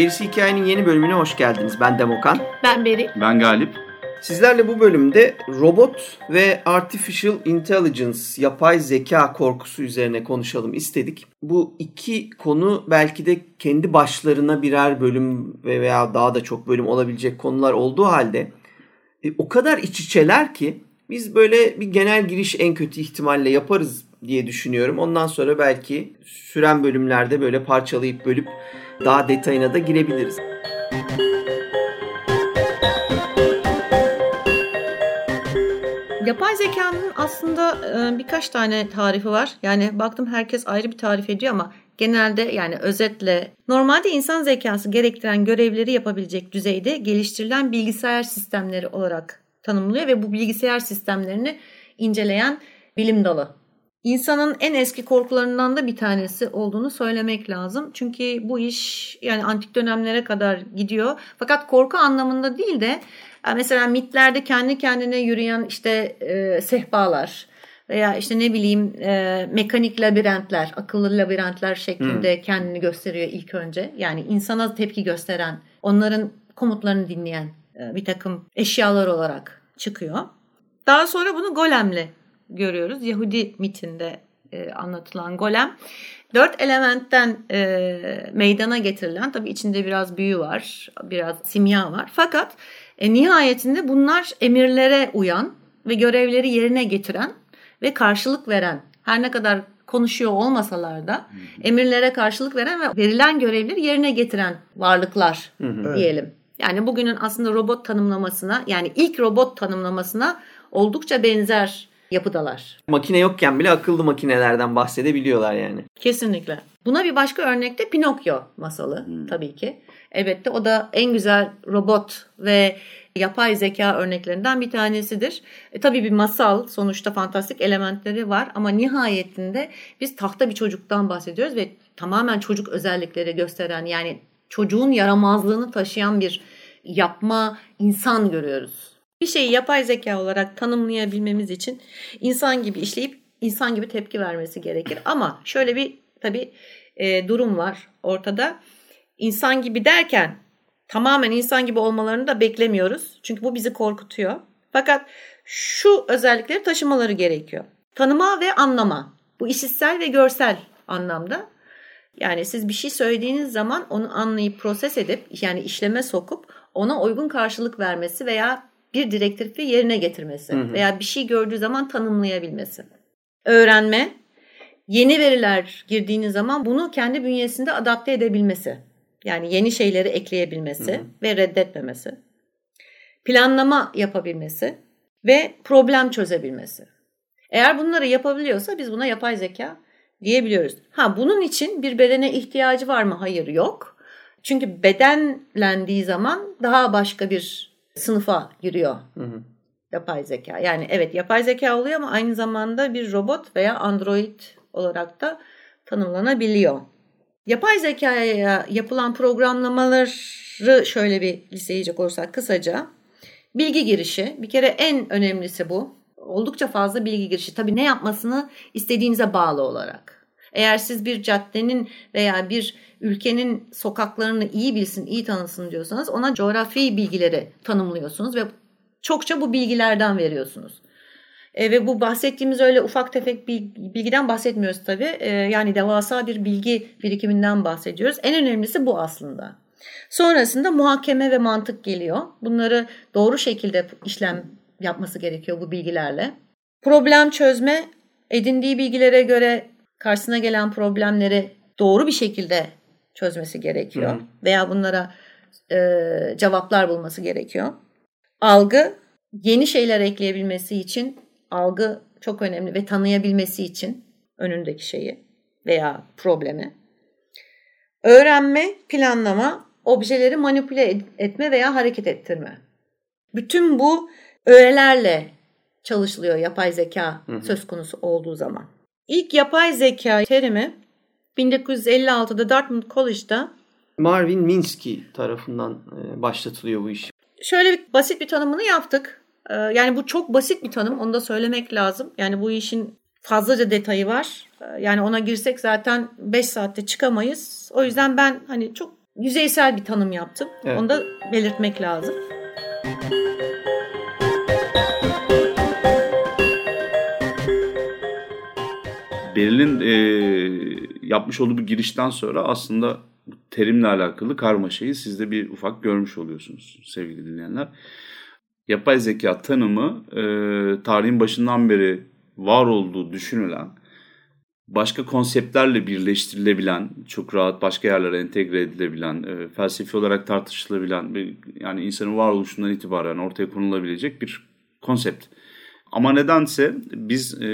Gerisi Hikayenin yeni bölümüne hoş geldiniz. Ben Demokan. Ben Beri. Ben Galip. Sizlerle bu bölümde robot ve artificial intelligence, yapay zeka korkusu üzerine konuşalım istedik. Bu iki konu belki de kendi başlarına birer bölüm veya daha da çok bölüm olabilecek konular olduğu halde e, o kadar iç içeler ki biz böyle bir genel giriş en kötü ihtimalle yaparız diye düşünüyorum. Ondan sonra belki süren bölümlerde böyle parçalayıp bölüp daha detayına da girebiliriz. Yapay zekanın aslında e, birkaç tane tarifi var. Yani baktım herkes ayrı bir tarif ediyor ama genelde yani özetle normalde insan zekası gerektiren görevleri yapabilecek düzeyde geliştirilen bilgisayar sistemleri olarak tanımlıyor ve bu bilgisayar sistemlerini inceleyen bilim dalı İnsanın en eski korkularından da bir tanesi olduğunu söylemek lazım. Çünkü bu iş yani antik dönemlere kadar gidiyor. Fakat korku anlamında değil de mesela mitlerde kendi kendine yürüyen işte e, sehpalar veya işte ne bileyim e, mekanik labirentler, akıllı labirentler şeklinde hmm. kendini gösteriyor ilk önce. Yani insana tepki gösteren, onların komutlarını dinleyen e, bir takım eşyalar olarak çıkıyor. Daha sonra bunu golemle görüyoruz. Yahudi mitinde e, anlatılan golem. Dört elementten e, meydana getirilen tabii içinde biraz büyü var, biraz simya var. Fakat e, nihayetinde bunlar emirlere uyan ve görevleri yerine getiren ve karşılık veren her ne kadar konuşuyor olmasalar da emirlere karşılık veren ve verilen görevleri yerine getiren varlıklar diyelim. Yani bugünün aslında robot tanımlamasına yani ilk robot tanımlamasına oldukça benzer yapıdalar. Makine yokken bile akıllı makinelerden bahsedebiliyorlar yani. Kesinlikle. Buna bir başka örnek de Pinokyo masalı hmm. tabii ki. Elbette o da en güzel robot ve yapay zeka örneklerinden bir tanesidir. E, tabii bir masal sonuçta fantastik elementleri var ama nihayetinde biz tahta bir çocuktan bahsediyoruz ve tamamen çocuk özellikleri gösteren yani çocuğun yaramazlığını taşıyan bir yapma insan görüyoruz bir şeyi yapay zeka olarak tanımlayabilmemiz için insan gibi işleyip insan gibi tepki vermesi gerekir. Ama şöyle bir tabii e, durum var ortada. İnsan gibi derken tamamen insan gibi olmalarını da beklemiyoruz. Çünkü bu bizi korkutuyor. Fakat şu özellikleri taşımaları gerekiyor. Tanıma ve anlama. Bu işitsel ve görsel anlamda. Yani siz bir şey söylediğiniz zaman onu anlayıp proses edip yani işleme sokup ona uygun karşılık vermesi veya bir direktifi yerine getirmesi hı hı. veya bir şey gördüğü zaman tanımlayabilmesi. Öğrenme, yeni veriler girdiğiniz zaman bunu kendi bünyesinde adapte edebilmesi. Yani yeni şeyleri ekleyebilmesi hı hı. ve reddetmemesi. Planlama yapabilmesi ve problem çözebilmesi. Eğer bunları yapabiliyorsa biz buna yapay zeka diyebiliyoruz. Ha bunun için bir bedene ihtiyacı var mı? Hayır yok. Çünkü bedenlendiği zaman daha başka bir sınıfa giriyor. Hı hı. Yapay zeka. Yani evet yapay zeka oluyor ama aynı zamanda bir robot veya android olarak da tanımlanabiliyor. Yapay zekaya yapılan programlamaları şöyle bir listeyecek olursak kısaca. Bilgi girişi bir kere en önemlisi bu. Oldukça fazla bilgi girişi. Tabii ne yapmasını istediğinize bağlı olarak. Eğer siz bir caddenin veya bir ülkenin sokaklarını iyi bilsin, iyi tanısın diyorsanız ona coğrafi bilgileri tanımlıyorsunuz ve çokça bu bilgilerden veriyorsunuz. E, ve bu bahsettiğimiz öyle ufak tefek bilgiden bahsetmiyoruz tabii. E, yani devasa bir bilgi birikiminden bahsediyoruz. En önemlisi bu aslında. Sonrasında muhakeme ve mantık geliyor. Bunları doğru şekilde işlem yapması gerekiyor bu bilgilerle. Problem çözme, edindiği bilgilere göre karşısına gelen problemleri doğru bir şekilde çözmesi gerekiyor. Hı. Veya bunlara e, cevaplar bulması gerekiyor. Algı yeni şeyler ekleyebilmesi için algı çok önemli ve tanıyabilmesi için önündeki şeyi veya problemi. Öğrenme, planlama, objeleri manipüle etme veya hareket ettirme. Bütün bu öğelerle çalışılıyor yapay zeka hı hı. söz konusu olduğu zaman. İlk yapay zeka terimi 1956'da Dartmouth College'da Marvin Minsky tarafından başlatılıyor bu iş. Şöyle bir basit bir tanımını yaptık. Yani bu çok basit bir tanım. Onu da söylemek lazım. Yani bu işin fazlaca detayı var. Yani ona girsek zaten 5 saatte çıkamayız. O yüzden ben hani çok yüzeysel bir tanım yaptım. Evet. Onu da belirtmek lazım. Beril'in e, yapmış olduğu bir girişten sonra aslında terimle alakalı karmaşayı siz de bir ufak görmüş oluyorsunuz sevgili dinleyenler. Yapay zeka tanımı e, tarihin başından beri var olduğu düşünülen başka konseptlerle birleştirilebilen, çok rahat başka yerlere entegre edilebilen, e, felsefi olarak tartışılabilen, bir, yani insanın varoluşundan itibaren ortaya konulabilecek bir konsept. Ama nedense biz e,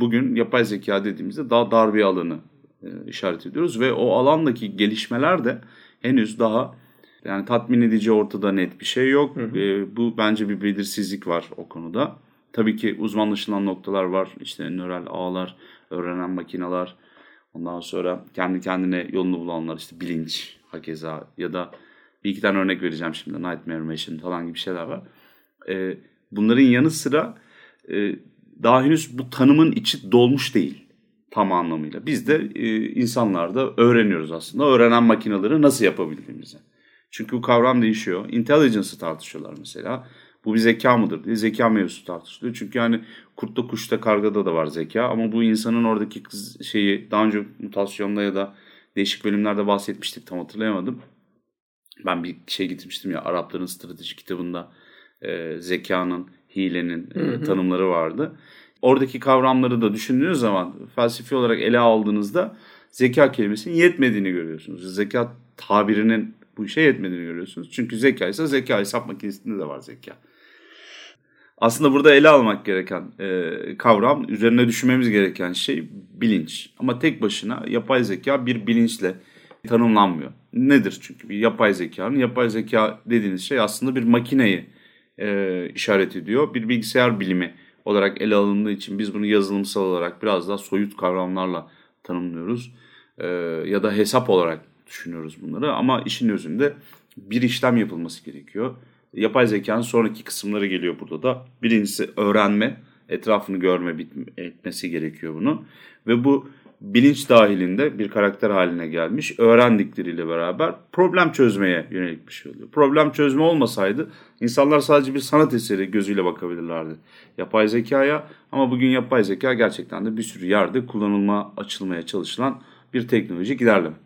bugün yapay zeka dediğimizde daha dar bir alanı e, işaret ediyoruz ve o alandaki gelişmeler de henüz daha yani tatmin edici ortada net bir şey yok. Hı hı. E, bu bence bir belirsizlik var o konuda. Tabii ki uzmanlaşılan noktalar var. İşte nöral ağlar, öğrenen makineler, ondan sonra kendi kendine yolunu bulanlar işte bilinç hakeza ya da bir iki tane örnek vereceğim şimdi Nightmare Machine falan gibi şeyler var. E, bunların yanı sıra e, daha henüz bu tanımın içi dolmuş değil tam anlamıyla. Biz de e, insanlar da öğreniyoruz aslında öğrenen makineleri nasıl yapabildiğimizi. Çünkü bu kavram değişiyor. Intelligence'ı tartışıyorlar mesela. Bu bir zeka mıdır diye zeka mevzusu tartışılıyor. Çünkü yani kurtta kuşta kargada da var zeka ama bu insanın oradaki şeyi daha önce mutasyonda ya da değişik bölümlerde bahsetmiştik tam hatırlayamadım. Ben bir şey getirmiştim ya Arapların strateji kitabında e, zekanın, hilenin e, tanımları vardı. Oradaki kavramları da düşündüğünüz zaman felsefi olarak ele aldığınızda zeka kelimesinin yetmediğini görüyorsunuz. Zeka tabirinin bu işe yetmediğini görüyorsunuz. Çünkü zeka ise zeka hesap makinesinde de var zeka. Aslında burada ele almak gereken e, kavram, üzerine düşünmemiz gereken şey bilinç. Ama tek başına yapay zeka bir bilinçle tanımlanmıyor. Nedir çünkü bir yapay zekanın? Yapay zeka dediğiniz şey aslında bir makineyi e, işaret ediyor. Bir bilgisayar bilimi olarak ele alındığı için biz bunu yazılımsal olarak biraz daha soyut kavramlarla tanımlıyoruz. E, ya da hesap olarak düşünüyoruz bunları ama işin özünde bir işlem yapılması gerekiyor. Yapay zekanın sonraki kısımları geliyor burada da. Birincisi öğrenme, etrafını görme etmesi gerekiyor bunu. Ve bu bilinç dahilinde bir karakter haline gelmiş. Öğrendikleriyle beraber problem çözmeye yönelik bir şey oluyor. Problem çözme olmasaydı insanlar sadece bir sanat eseri gözüyle bakabilirlerdi yapay zekaya. Ama bugün yapay zeka gerçekten de bir sürü yerde kullanılma, açılmaya çalışılan bir teknolojik ilerleme.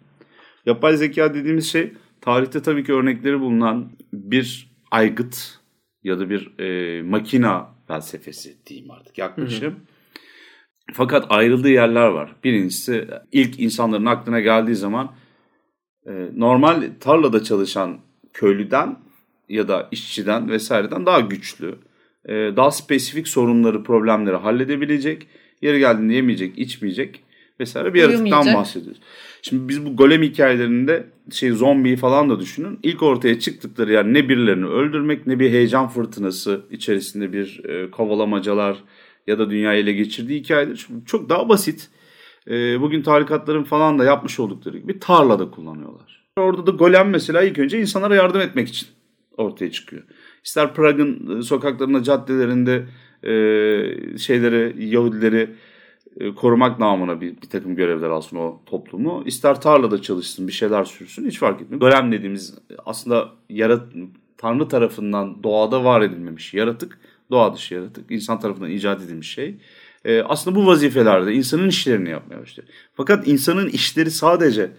Yapay zeka dediğimiz şey tarihte tabii ki örnekleri bulunan bir aygıt ya da bir e, makina felsefesi diyeyim artık yaklaşım. Hı hı. Fakat ayrıldığı yerler var. Birincisi ilk insanların aklına geldiği zaman e, normal tarlada çalışan köylüden ya da işçiden vesaireden daha güçlü, e, daha spesifik sorunları, problemleri halledebilecek, yeri geldiğinde yemeyecek, içmeyecek vesaire bir yaratıktan bahsediyoruz. Şimdi biz bu golem hikayelerinde şey zombi falan da düşünün. İlk ortaya çıktıkları yer ne birilerini öldürmek ne bir heyecan fırtınası içerisinde bir e, kovalamacalar ya da dünyayı ele geçirdiği hikayedir. Çok daha basit. E, bugün tarikatların falan da yapmış oldukları gibi tarlada kullanıyorlar. Orada da golem mesela ilk önce insanlara yardım etmek için ortaya çıkıyor. İster Prag'ın e, sokaklarında, caddelerinde e, şeyleri, Yahudileri e, korumak namına bir, bir takım görevler alsın o toplumu. İster tarlada çalışsın, bir şeyler sürsün hiç fark etmiyor. Golem dediğimiz aslında yarat, Tanrı tarafından doğada var edilmemiş yaratık, doğa dışı yaratık, insan tarafından icat edilmiş şey. E, aslında bu vazifelerde insanın işlerini yapmaya başlıyor. Fakat insanın işleri sadece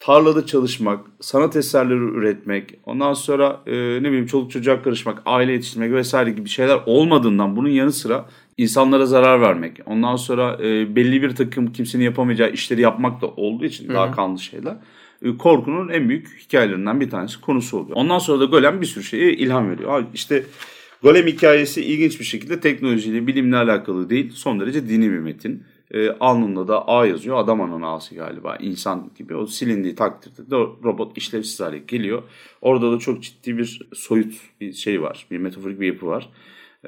tarlada çalışmak, sanat eserleri üretmek, ondan sonra e, ne bileyim çoluk çocuğa karışmak, aile yetiştirmek vesaire gibi şeyler olmadığından bunun yanı sıra insanlara zarar vermek, ondan sonra e, belli bir takım kimsenin yapamayacağı işleri yapmak da olduğu için Hı-hı. daha kanlı şeyler. E, korkunun en büyük hikayelerinden bir tanesi konusu oluyor. Ondan sonra da Golem bir sürü şeye ilham veriyor. İşte Golem hikayesi ilginç bir şekilde teknolojiyle, bilimle alakalı değil, son derece dini bir metin. E, alnında da A yazıyor. Adam ananın A'sı galiba. insan gibi. O silindiği takdirde de robot işlevsiz hale geliyor. Orada da çok ciddi bir soyut bir şey var. Bir metaforik bir yapı var.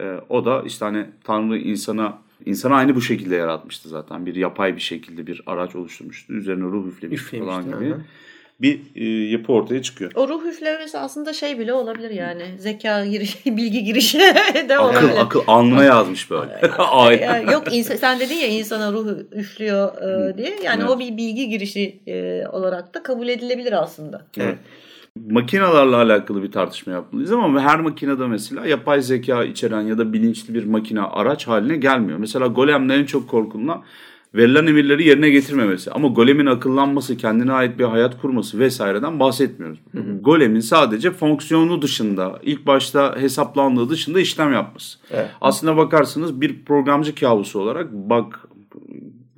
E, o da işte hani Tanrı insana insanı aynı bu şekilde yaratmıştı zaten. Bir yapay bir şekilde bir araç oluşturmuştu. Üzerine ruh üflemiş falan gibi. Aha. Bir e, yapı ortaya çıkıyor. O ruh üflemesi aslında şey bile olabilir yani. Zeka girişi, bilgi girişi de akıl, olabilir. Akıl alnına yazmış böyle. Aynen. Yok insan, sen dedin ya insana ruh üflüyor e, diye. Yani evet. o bir bilgi girişi e, olarak da kabul edilebilir aslında. Evet makinalarla alakalı bir tartışma yapmalıyız ama her makinede mesela yapay zeka içeren ya da bilinçli bir makine araç haline gelmiyor. Mesela Golem'de en çok korkulan verilen emirleri yerine getirmemesi. Ama Golem'in akıllanması, kendine ait bir hayat kurması vesaireden bahsetmiyoruz. Hı hı. Golem'in sadece fonksiyonu dışında, ilk başta hesaplandığı dışında işlem yapması. Evet. Aslına bakarsınız bir programcı kabusu olarak bak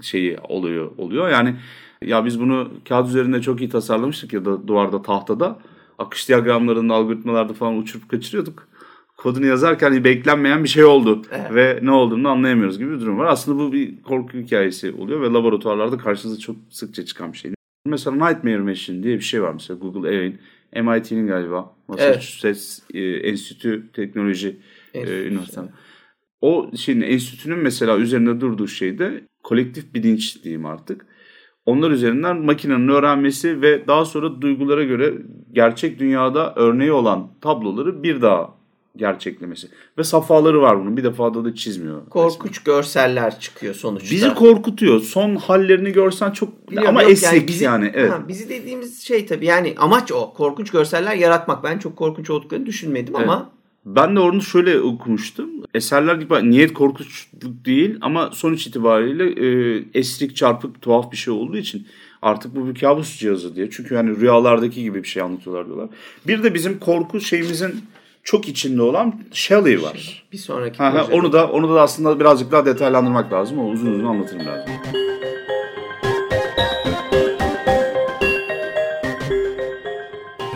şeyi oluyor oluyor. Yani ya biz bunu kağıt üzerinde çok iyi tasarlamıştık ya da duvarda tahtada. Akış diyagramlarında, algoritmalarda falan uçurup kaçırıyorduk. Kodunu yazarken beklenmeyen bir şey oldu. Evet. Ve ne olduğunu anlayamıyoruz gibi bir durum var. Aslında bu bir korku hikayesi oluyor ve laboratuvarlarda karşınıza çok sıkça çıkan bir şey. Mesela Nightmare Machine diye bir şey var mesela Google Erin. MIT'nin galiba. Massachusetts evet. e, Enstitü Teknoloji e, Üniversitesi. O şeyin enstitünün mesela üzerinde durduğu şeyde kolektif bilinç diyeyim artık onlar üzerinden makinenin öğrenmesi ve daha sonra duygulara göre gerçek dünyada örneği olan tabloları bir daha gerçeklemesi. Ve safhaları var bunun. Bir defada da çizmiyor. Korkunç resmen. görseller çıkıyor sonuçta. Bizi korkutuyor. Son hallerini görsen çok Biliyorum, ama yok, esnek yani. Bizi, yani evet. Ha, bizi dediğimiz şey tabii yani amaç o. Korkunç görseller yaratmak. Ben çok korkunç olduklarını düşünmedim evet. ama ben de onu şöyle okumuştum. Eserler gibi niyet korkunçluk değil ama sonuç itibariyle e, esrik çarpık tuhaf bir şey olduğu için artık bu bir kabus cihazı diye. Çünkü yani rüyalardaki gibi bir şey anlatıyorlar diyorlar. Bir de bizim korku şeyimizin çok içinde olan Shelley var. Bir sonraki ha, onu da onu da aslında birazcık daha detaylandırmak lazım. O uzun uzun anlatırım birazcık.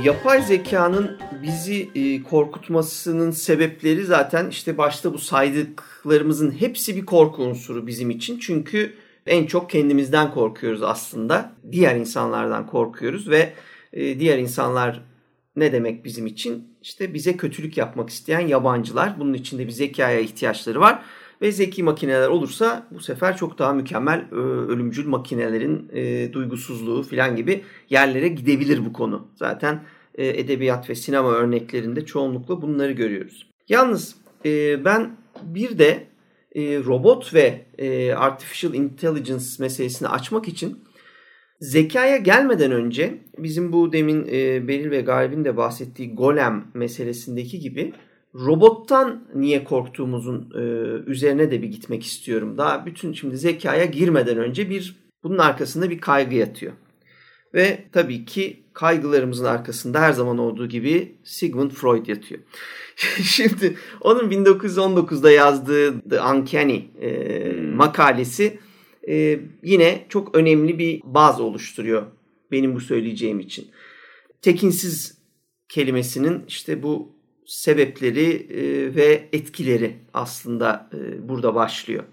Yapay zekanın bizi e, korkutmasının sebepleri zaten işte başta bu saydıklarımızın hepsi bir korku unsuru bizim için. Çünkü en çok kendimizden korkuyoruz aslında. Diğer insanlardan korkuyoruz ve e, diğer insanlar ne demek bizim için? İşte bize kötülük yapmak isteyen yabancılar. Bunun için de bir zekaya ihtiyaçları var. Ve zeki makineler olursa bu sefer çok daha mükemmel ölümcül makinelerin e, duygusuzluğu falan gibi yerlere gidebilir bu konu. Zaten e, edebiyat ve sinema örneklerinde çoğunlukla bunları görüyoruz. Yalnız e, ben bir de e, robot ve artificial intelligence meselesini açmak için zekaya gelmeden önce bizim bu demin Beril ve Galip'in de bahsettiği golem meselesindeki gibi robottan niye korktuğumuzun üzerine de bir gitmek istiyorum. Daha bütün şimdi zekaya girmeden önce bir bunun arkasında bir kaygı yatıyor. Ve tabii ki kaygılarımızın arkasında her zaman olduğu gibi Sigmund Freud yatıyor. Şimdi onun 1919'da yazdığı The Uncanny e, hmm. makalesi e, yine çok önemli bir baz oluşturuyor benim bu söyleyeceğim için. Tekinsiz kelimesinin işte bu sebepleri e, ve etkileri aslında e, burada başlıyor.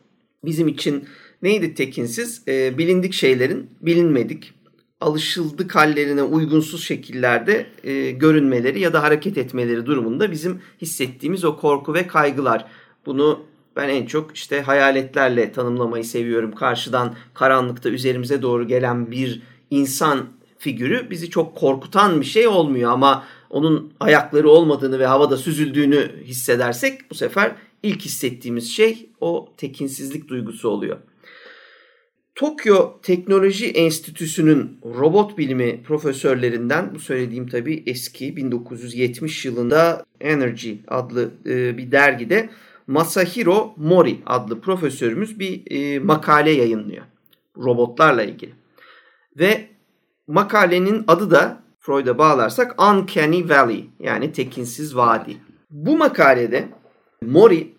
Bizim için neydi tekinsiz? E, bilindik şeylerin bilinmedik, alışıldık hallerine uygunsuz şekillerde e, görünmeleri ya da hareket etmeleri durumunda bizim hissettiğimiz o korku ve kaygılar. Bunu ben en çok işte hayaletlerle tanımlamayı seviyorum. Karşıdan karanlıkta üzerimize doğru gelen bir insan figürü bizi çok korkutan bir şey olmuyor ama onun ayakları olmadığını ve havada süzüldüğünü hissedersek bu sefer ilk hissettiğimiz şey o tekinsizlik duygusu oluyor. Tokyo Teknoloji Enstitüsü'nün robot bilimi profesörlerinden bu söylediğim tabii eski 1970 yılında Energy adlı e, bir dergide Masahiro Mori adlı profesörümüz bir e, makale yayınlıyor robotlarla ilgili. Ve makalenin adı da Freud'a bağlarsak Uncanny Valley yani tekinsiz vadi. Bu makalede Mori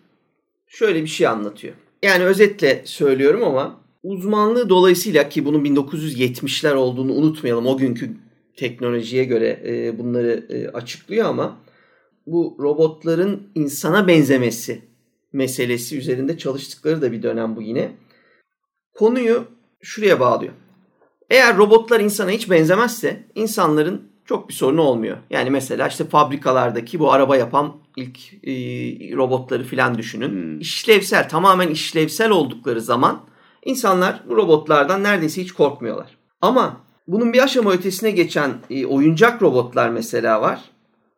şöyle bir şey anlatıyor. Yani özetle söylüyorum ama uzmanlığı dolayısıyla ki bunun 1970'ler olduğunu unutmayalım. O günkü teknolojiye göre e, bunları e, açıklıyor ama bu robotların insana benzemesi meselesi üzerinde çalıştıkları da bir dönem bu yine. Konuyu şuraya bağlıyor. Eğer robotlar insana hiç benzemezse insanların çok bir sorunu olmuyor. Yani mesela işte fabrikalardaki bu araba yapan ilk e, robotları filan düşünün. Hmm. İşlevsel, tamamen işlevsel oldukları zaman insanlar bu robotlardan neredeyse hiç korkmuyorlar. Ama bunun bir aşama ötesine geçen e, oyuncak robotlar mesela var.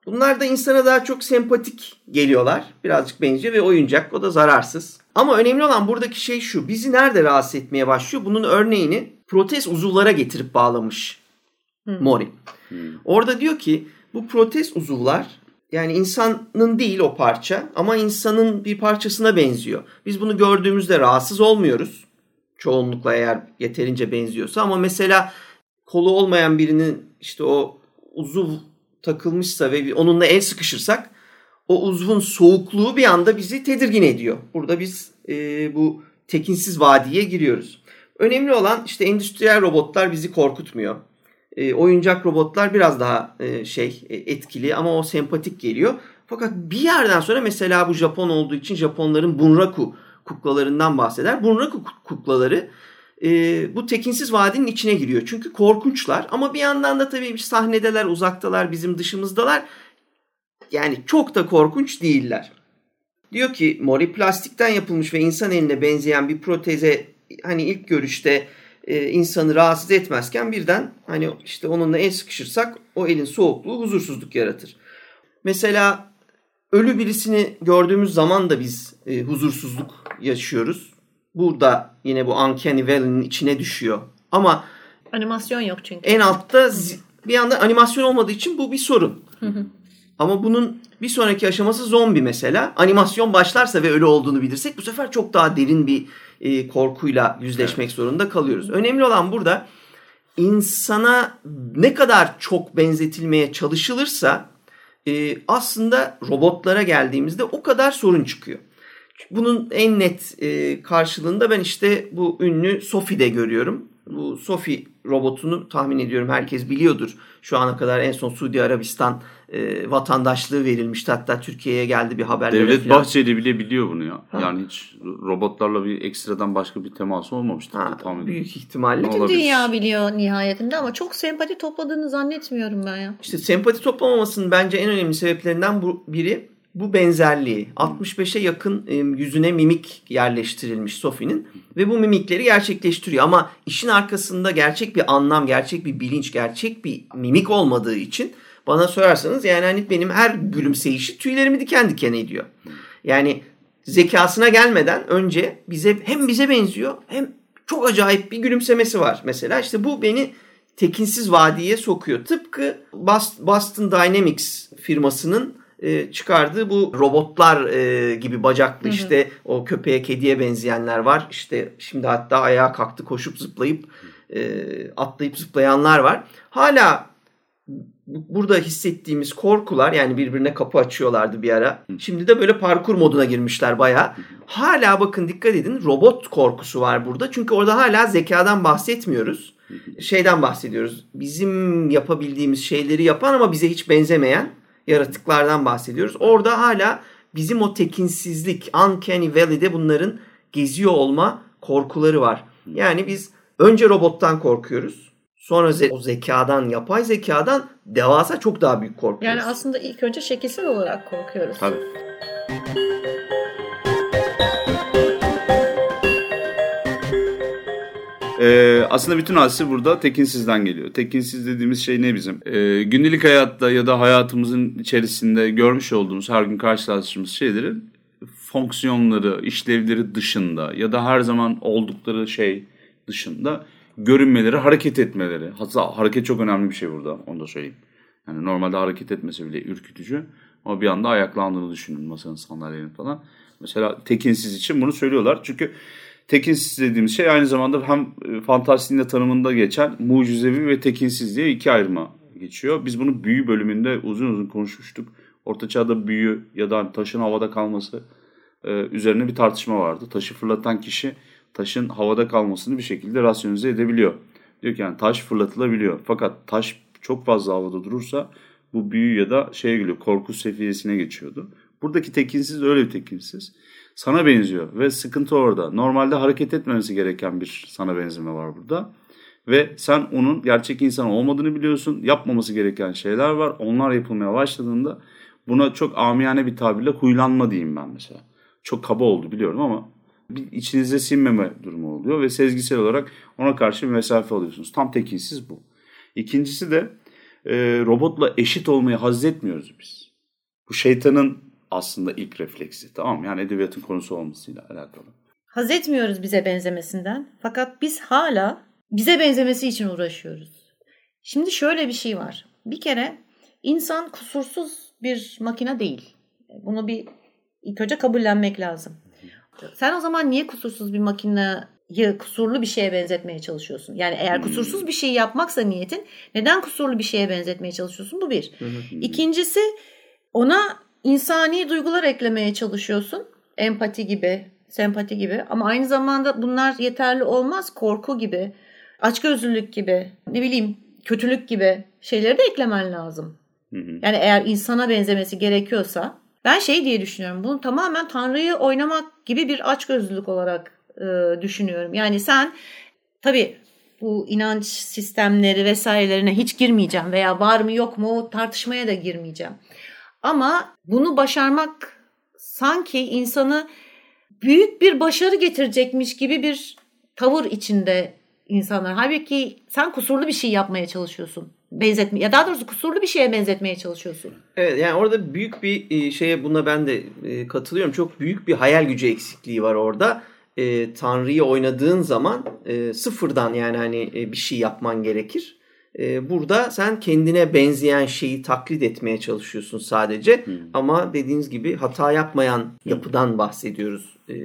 Bunlar da insana daha çok sempatik geliyorlar. Birazcık benziyor ve oyuncak o da zararsız. Ama önemli olan buradaki şey şu. Bizi nerede rahatsız etmeye başlıyor? Bunun örneğini protez uzuvlara getirip bağlamış Mori. Orada diyor ki bu protez uzuvlar yani insanın değil o parça ama insanın bir parçasına benziyor. Biz bunu gördüğümüzde rahatsız olmuyoruz. Çoğunlukla eğer yeterince benziyorsa ama mesela kolu olmayan birinin işte o uzuv takılmışsa ve onunla el sıkışırsak o uzvun soğukluğu bir anda bizi tedirgin ediyor. Burada biz e, bu tekinsiz vadiye giriyoruz. Önemli olan işte endüstriyel robotlar bizi korkutmuyor. E, oyuncak robotlar biraz daha e, şey e, etkili ama o sempatik geliyor. Fakat bir yerden sonra mesela bu Japon olduğu için Japonların bunraku kuklalarından bahseder. Bunraku kuklaları e, bu tekinsiz vadinin içine giriyor. Çünkü korkunçlar ama bir yandan da tabii sahnedeler, uzaktalar, bizim dışımızdalar. Yani çok da korkunç değiller. Diyor ki Mori plastikten yapılmış ve insan eline benzeyen bir proteze hani ilk görüşte e, insanı rahatsız etmezken birden hani işte onunla el sıkışırsak o elin soğukluğu huzursuzluk yaratır. Mesela ölü birisini gördüğümüz zaman da biz e, huzursuzluk yaşıyoruz. Burada yine bu Uncanny Valley'nin içine düşüyor. Ama animasyon yok çünkü. En altta bir anda animasyon olmadığı için bu bir sorun. Ama bunun bir sonraki aşaması zombi mesela. Animasyon başlarsa ve ölü olduğunu bilirsek bu sefer çok daha derin bir e, korkuyla yüzleşmek evet. zorunda kalıyoruz. Önemli olan burada insana ne kadar çok benzetilmeye çalışılırsa e, aslında robotlara geldiğimizde o kadar sorun çıkıyor. Bunun en net e, karşılığında ben işte bu ünlü Sophie'de görüyorum. Bu Sophie robotunu tahmin ediyorum herkes biliyordur. Şu ana kadar en son Suudi Arabistan e, vatandaşlığı verilmişti. Hatta Türkiye'ye geldi bir haberlere Devlet falan. Bahçeli bile biliyor bunu ya. Ha. Yani hiç robotlarla bir ekstradan başka bir teması olmamıştı. Ha, tahmin büyük ihtimalle. Bütün dünya biliyor nihayetinde ama çok sempati topladığını zannetmiyorum ben ya. İşte sempati toplamamasının bence en önemli sebeplerinden bu biri bu benzerliği 65'e yakın yüzüne mimik yerleştirilmiş Sophie'nin ve bu mimikleri gerçekleştiriyor ama işin arkasında gerçek bir anlam, gerçek bir bilinç, gerçek bir mimik olmadığı için bana sorarsanız yani hani benim her gülümseyişi tüylerimi diken diken ediyor. Yani zekasına gelmeden önce bize hem bize benziyor hem çok acayip bir gülümsemesi var mesela. işte bu beni tekinsiz vadiye sokuyor. Tıpkı Boston Dynamics firmasının e, çıkardığı bu robotlar e, gibi bacaklı işte o köpeğe kediye benzeyenler var. İşte şimdi hatta ayağa kalktı koşup zıplayıp e, atlayıp zıplayanlar var. Hala burada hissettiğimiz korkular yani birbirine kapı açıyorlardı bir ara. Şimdi de böyle parkur moduna girmişler baya. Hala bakın dikkat edin robot korkusu var burada. Çünkü orada hala zekadan bahsetmiyoruz. Şeyden bahsediyoruz. Bizim yapabildiğimiz şeyleri yapan ama bize hiç benzemeyen yaratıklardan bahsediyoruz. Orada hala bizim o tekinsizlik, uncanny valley'de bunların geziyor olma korkuları var. Yani biz önce robottan korkuyoruz. Sonra ze- o zekadan, yapay zekadan devasa çok daha büyük korkuyoruz. Yani aslında ilk önce şekilsel olarak korkuyoruz. Tabii. Ee, aslında bütün hadise burada tekinsizden geliyor. Tekinsiz dediğimiz şey ne bizim? Ee, gündelik hayatta ya da hayatımızın içerisinde görmüş olduğumuz, her gün karşılaştığımız şeylerin fonksiyonları, işlevleri dışında ya da her zaman oldukları şey dışında görünmeleri, hareket etmeleri. Hatta hareket çok önemli bir şey burada, onu da söyleyeyim. Yani normalde hareket etmesi bile ürkütücü. Ama bir anda ayaklandığını düşünün masanın, sandalyenin falan. Mesela tekinsiz için bunu söylüyorlar. Çünkü tekinsiz dediğimiz şey aynı zamanda hem e, fantastiğin de tanımında geçen mucizevi ve tekinsiz diye iki ayrıma geçiyor. Biz bunu büyü bölümünde uzun uzun konuşmuştuk. Orta çağda büyü ya da taşın havada kalması e, üzerine bir tartışma vardı. Taşı fırlatan kişi taşın havada kalmasını bir şekilde rasyonize edebiliyor. Diyor ki yani taş fırlatılabiliyor. Fakat taş çok fazla havada durursa bu büyü ya da şeye geliyor korku seviyesine geçiyordu. Buradaki tekinsiz öyle bir tekinsiz sana benziyor ve sıkıntı orada. Normalde hareket etmemesi gereken bir sana benzeme var burada. Ve sen onun gerçek insan olmadığını biliyorsun. Yapmaması gereken şeyler var. Onlar yapılmaya başladığında buna çok amiyane bir tabirle huylanma diyeyim ben mesela. Çok kaba oldu biliyorum ama bir içinize sinmeme durumu oluyor ve sezgisel olarak ona karşı bir mesafe alıyorsunuz. Tam tekinsiz bu. İkincisi de e, robotla eşit olmayı haz etmiyoruz biz. Bu şeytanın aslında ilk refleksi tamam Yani edebiyatın konusu olmasıyla alakalı. Haz etmiyoruz bize benzemesinden fakat biz hala bize benzemesi için uğraşıyoruz. Şimdi şöyle bir şey var. Bir kere insan kusursuz bir makine değil. Bunu bir ilk önce kabullenmek lazım. Sen o zaman niye kusursuz bir makineyi kusurlu bir şeye benzetmeye çalışıyorsun? Yani eğer kusursuz bir şey yapmaksa niyetin neden kusurlu bir şeye benzetmeye çalışıyorsun? Bu bir. İkincisi ona insani duygular eklemeye çalışıyorsun. Empati gibi, sempati gibi ama aynı zamanda bunlar yeterli olmaz. Korku gibi, açgözlülük gibi, ne bileyim kötülük gibi şeyleri de eklemen lazım. Yani eğer insana benzemesi gerekiyorsa ben şey diye düşünüyorum. Bunu tamamen Tanrı'yı oynamak gibi bir açgözlülük olarak e, düşünüyorum. Yani sen tabii bu inanç sistemleri vesairelerine hiç girmeyeceğim veya var mı yok mu tartışmaya da girmeyeceğim. Ama bunu başarmak sanki insanı büyük bir başarı getirecekmiş gibi bir tavır içinde insanlar. Halbuki sen kusurlu bir şey yapmaya çalışıyorsun. Benzetme ya daha doğrusu kusurlu bir şeye benzetmeye çalışıyorsun. Evet yani orada büyük bir e, şeye buna ben de e, katılıyorum. Çok büyük bir hayal gücü eksikliği var orada. E, Tanrı'yı oynadığın zaman e, sıfırdan yani hani e, bir şey yapman gerekir. E, burada sen kendine benzeyen şeyi taklit etmeye çalışıyorsun sadece. Hmm. Ama dediğiniz gibi hata yapmayan yapıdan bahsediyoruz e,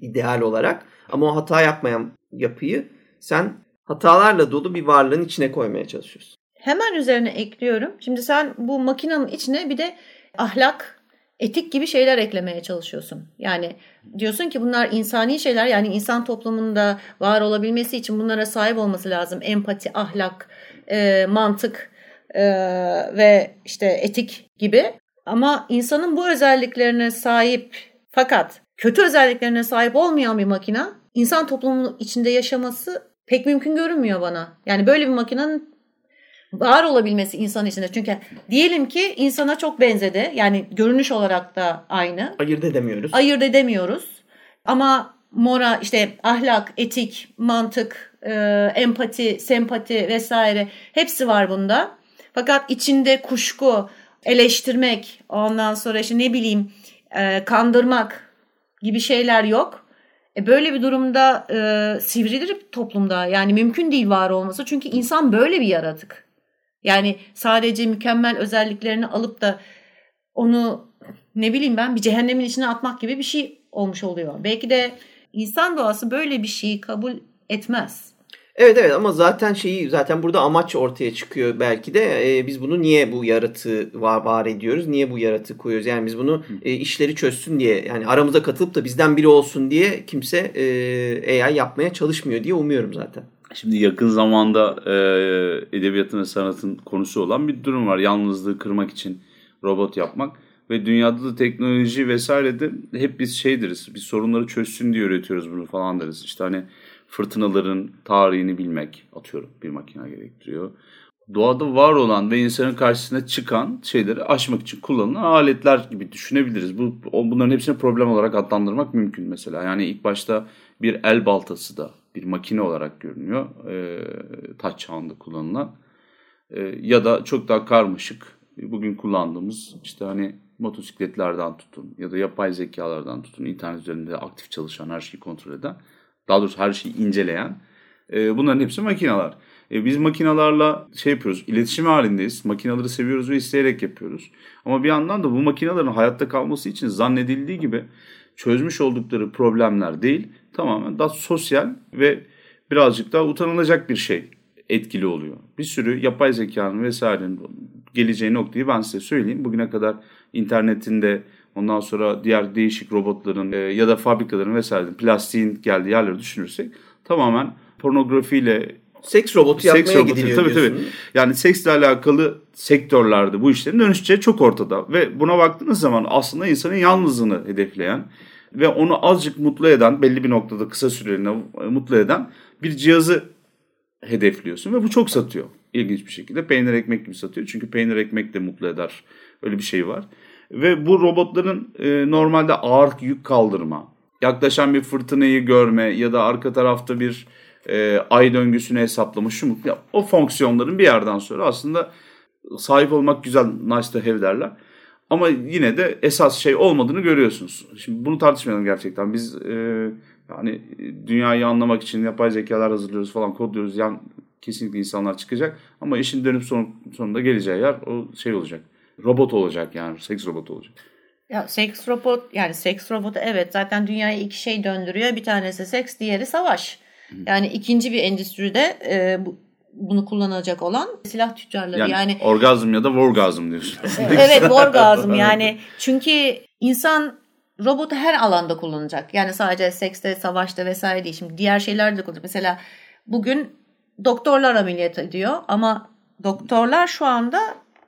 ideal olarak. Ama o hata yapmayan yapıyı sen hatalarla dolu bir varlığın içine koymaya çalışıyorsun. Hemen üzerine ekliyorum. Şimdi sen bu makinenin içine bir de ahlak, etik gibi şeyler eklemeye çalışıyorsun. Yani diyorsun ki bunlar insani şeyler yani insan toplumunda var olabilmesi için bunlara sahip olması lazım. Empati, ahlak, e, mantık e, ve işte etik gibi. Ama insanın bu özelliklerine sahip fakat kötü özelliklerine sahip olmayan bir makine insan toplumunun içinde yaşaması pek mümkün görünmüyor bana. Yani böyle bir makinenin var olabilmesi insan içinde. Çünkü diyelim ki insana çok benzedi. Yani görünüş olarak da aynı. Ayırt edemiyoruz. Ayırt edemiyoruz. Ama mora işte ahlak, etik, mantık, e, empati, sempati vesaire hepsi var bunda. Fakat içinde kuşku, eleştirmek, ondan sonra işte ne bileyim e, kandırmak gibi şeyler yok. E böyle bir durumda e, sivrilir toplumda. Yani mümkün değil var olması. Çünkü insan böyle bir yaratık. Yani sadece mükemmel özelliklerini alıp da onu ne bileyim ben bir cehennemin içine atmak gibi bir şey olmuş oluyor. Belki de insan doğası böyle bir şeyi kabul etmez. Evet evet ama zaten şeyi zaten burada amaç ortaya çıkıyor belki de e, biz bunu niye bu yaratığı var, var ediyoruz niye bu yaratığı koyuyoruz yani biz bunu e, işleri çözsün diye yani aramıza katılıp da bizden biri olsun diye kimse e, AI yapmaya çalışmıyor diye umuyorum zaten. Şimdi yakın zamanda e, edebiyatın ve sanatın konusu olan bir durum var. Yalnızlığı kırmak için robot yapmak. Ve dünyada da teknoloji vesaire de hep biz şey deriz. Biz sorunları çözsün diye üretiyoruz bunu falan deriz. İşte hani fırtınaların tarihini bilmek atıyorum bir makine gerektiriyor. Doğada var olan ve insanın karşısına çıkan şeyleri aşmak için kullanılan aletler gibi düşünebiliriz. Bu bunların hepsini problem olarak adlandırmak mümkün mesela. Yani ilk başta bir el baltası da bir makine olarak görünüyor. E, taç çağında kullanılan. E, ya da çok daha karmaşık bugün kullandığımız işte hani motosikletlerden tutun ya da yapay zekalardan tutun internet üzerinde aktif çalışan her şeyi kontrol eden daha doğrusu her şeyi inceleyen e, bunların hepsi makineler. E, biz makinalarla şey yapıyoruz, iletişim halindeyiz. Makinaları seviyoruz ve isteyerek yapıyoruz. Ama bir yandan da bu makinelerin hayatta kalması için zannedildiği gibi çözmüş oldukları problemler değil, tamamen daha sosyal ve birazcık daha utanılacak bir şey etkili oluyor. Bir sürü yapay zekanın vesairenin geleceği noktayı ben size söyleyeyim. Bugüne kadar internetinde ondan sonra diğer değişik robotların e, ya da fabrikaların vesaire plastiğin geldiği yerleri düşünürsek tamamen pornografiyle seks robotu seks yapmaya robotu, gidiliyor tabii, diyorsun. Tabii. Yani seksle alakalı sektörlerde bu işlerin dönüşeceği çok ortada. Ve buna baktığınız zaman aslında insanın yalnızlığını hedefleyen ve onu azıcık mutlu eden belli bir noktada kısa süreliğine mutlu eden bir cihazı hedefliyorsun ve bu çok satıyor. İlginç bir şekilde peynir ekmek gibi satıyor. Çünkü peynir ekmek de mutlu eder. Öyle bir şey var. Ve bu robotların e, normalde ağır yük kaldırma, yaklaşan bir fırtınayı görme ya da arka tarafta bir e, ay döngüsünü hesaplama şu mutlu. O fonksiyonların bir yerden sonra aslında sahip olmak güzel nice to have derler. Ama yine de esas şey olmadığını görüyorsunuz. Şimdi bunu tartışmayalım gerçekten. Biz e, yani dünyayı anlamak için yapay zekalar hazırlıyoruz falan kodluyoruz. Yani kesinlikle insanlar çıkacak. Ama işin dönüp son, sonunda geleceği yer o şey olacak. Robot olacak yani. Seks robotu olacak. Ya seks robot yani seks robotu evet zaten dünyayı iki şey döndürüyor. Bir tanesi seks, diğeri savaş. Yani ikinci bir endüstride e, bu, bunu kullanacak olan silah tüccarları. Yani, yani orgazm ya da vorgazm diyorsun. evet orgazm yani çünkü insan robotu her alanda kullanacak. Yani sadece sekste, savaşta vesaire değil. Şimdi diğer şeyler de kullanacak. Mesela bugün doktorlar ameliyat ediyor ama doktorlar şu anda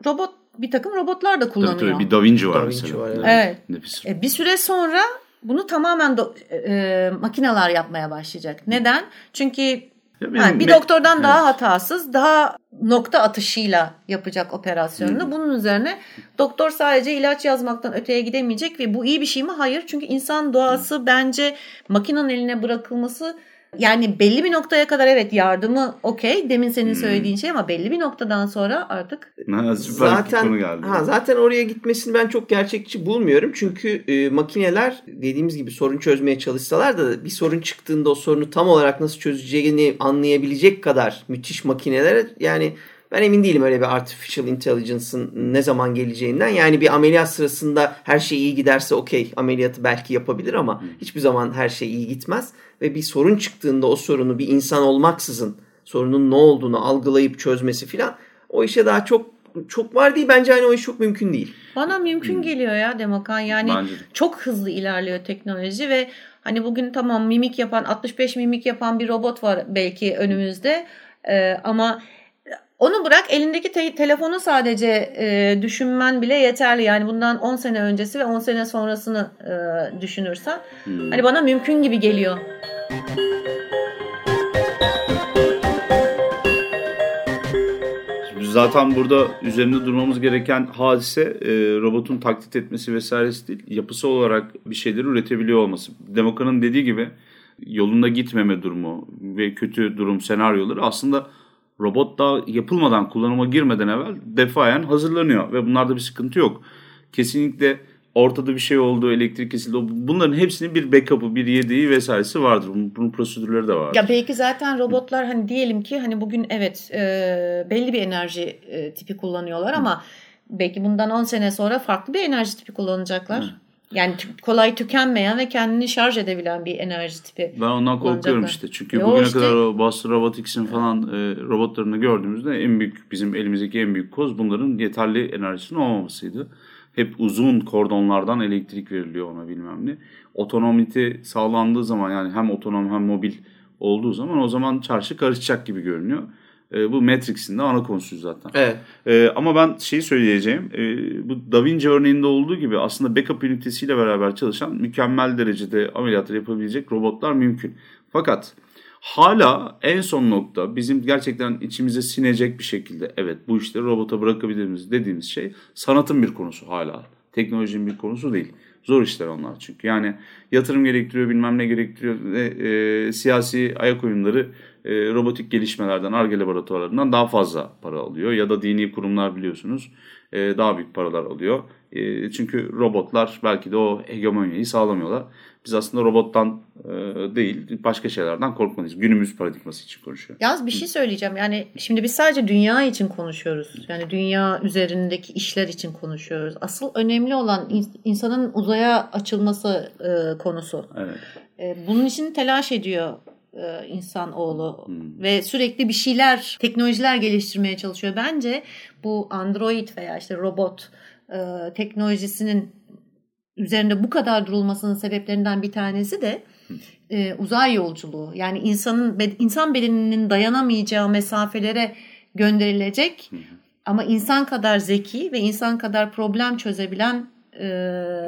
robot bir takım robotlar da kullanıyor. Tabii, tabii bir Da Vinci var Da Vinci mesela. var, evet. Evet. Nefis. E, bir süre sonra bunu tamamen do- e, makineler yapmaya başlayacak. Neden? Çünkü benim yani bir me- doktordan daha Evet. hatasız, daha nokta atışıyla yapacak operasyonunu. Bunun üzerine doktor sadece ilaç yazmaktan öteye gidemeyecek ve bu iyi bir şey mi? Hayır. Çünkü insan doğası bence makinenin eline bırakılması yani belli bir noktaya kadar evet yardımı okey. Demin senin söylediğin şey ama belli bir noktadan sonra artık Ha, Zaten geldi. ha, zaten oraya gitmesini ben çok gerçekçi bulmuyorum. Çünkü e, makineler dediğimiz gibi sorun çözmeye çalışsalar da bir sorun çıktığında o sorunu tam olarak nasıl çözeceğini anlayabilecek kadar müthiş makineler yani ben emin değilim öyle bir artificial intelligence'ın ne zaman geleceğinden. Yani bir ameliyat sırasında her şey iyi giderse okey ameliyatı belki yapabilir ama hiçbir zaman her şey iyi gitmez. Ve bir sorun çıktığında o sorunu bir insan olmaksızın sorunun ne olduğunu algılayıp çözmesi filan o işe daha çok çok var değil bence hani o iş çok mümkün değil. Bana mümkün geliyor ya Demokan. Yani Bence çok hızlı ilerliyor teknoloji ve hani bugün tamam mimik yapan 65 mimik yapan bir robot var belki önümüzde. Ee, ama onu bırak elindeki te- telefonu sadece e, düşünmen bile yeterli. Yani bundan 10 sene öncesi ve 10 sene sonrasını e, düşünürsen Hmm. hani bana mümkün gibi geliyor. Zaten burada üzerinde durmamız gereken hadise e, robotun taklit etmesi vesairesi değil. Yapısı olarak bir şeyleri üretebiliyor olması. Demokra'nın dediği gibi yolunda gitmeme durumu ve kötü durum senaryoları aslında robot daha yapılmadan kullanıma girmeden evvel defayen hazırlanıyor ve bunlarda bir sıkıntı yok. Kesinlikle ortada bir şey oldu, elektrik kesildi. Bunların hepsinin bir backup'ı, bir yedeği vesairesi vardır. Bunun, bunun prosedürleri de vardır. Ya belki zaten robotlar hani diyelim ki hani bugün evet e, belli bir enerji e, tipi kullanıyorlar ama belki bundan 10 sene sonra farklı bir enerji tipi kullanacaklar. Yani kolay tükenmeyen ve kendini şarj edebilen bir enerji tipi. Ben ondan korkuyorum işte. Çünkü Yo bugüne işte. kadar o Boston Robotics'in falan e, robotlarını gördüğümüzde en büyük bizim elimizdeki en büyük koz bunların yeterli enerjisinin olmamasıydı. Hep uzun kordonlardan elektrik veriliyor ona bilmem ne. Otonomite sağlandığı zaman yani hem otonom hem mobil olduğu zaman o zaman çarşı karışacak gibi görünüyor. E, bu Matrix'in de ana konusu zaten. Evet. Ee, ama ben şeyi söyleyeceğim. Ee, bu Da Vinci örneğinde olduğu gibi aslında backup ünitesiyle beraber çalışan mükemmel derecede ameliyatları yapabilecek robotlar mümkün. Fakat hala en son nokta bizim gerçekten içimize sinecek bir şekilde evet bu işleri robota bırakabiliriz dediğimiz şey sanatın bir konusu hala. Teknolojinin bir konusu değil. Zor işler onlar çünkü. Yani yatırım gerektiriyor, bilmem ne gerektiriyor. Ve, e, siyasi ayak oyunları e, robotik gelişmelerden, ARGE laboratuvarlarından daha fazla para alıyor. Ya da dini kurumlar biliyorsunuz e, daha büyük paralar alıyor. E, çünkü robotlar belki de o hegemonyayı sağlamıyorlar. Biz aslında robottan e, değil başka şeylerden korkmalıyız. Günümüz paradigması için konuşuyor. Yalnız bir şey söyleyeceğim. Yani şimdi biz sadece dünya için konuşuyoruz. Yani dünya üzerindeki işler için konuşuyoruz. Asıl önemli olan in- insanın uzaya açılması e, konusu. Evet. E, bunun için telaş ediyor e, insanoğlu ve sürekli bir şeyler, teknolojiler geliştirmeye çalışıyor. Bence bu Android veya işte robot e, teknolojisinin üzerinde bu kadar durulmasının sebeplerinden bir tanesi de e, uzay yolculuğu. Yani insanın insan bedeninin dayanamayacağı mesafelere gönderilecek ama insan kadar zeki ve insan kadar problem çözebilen e,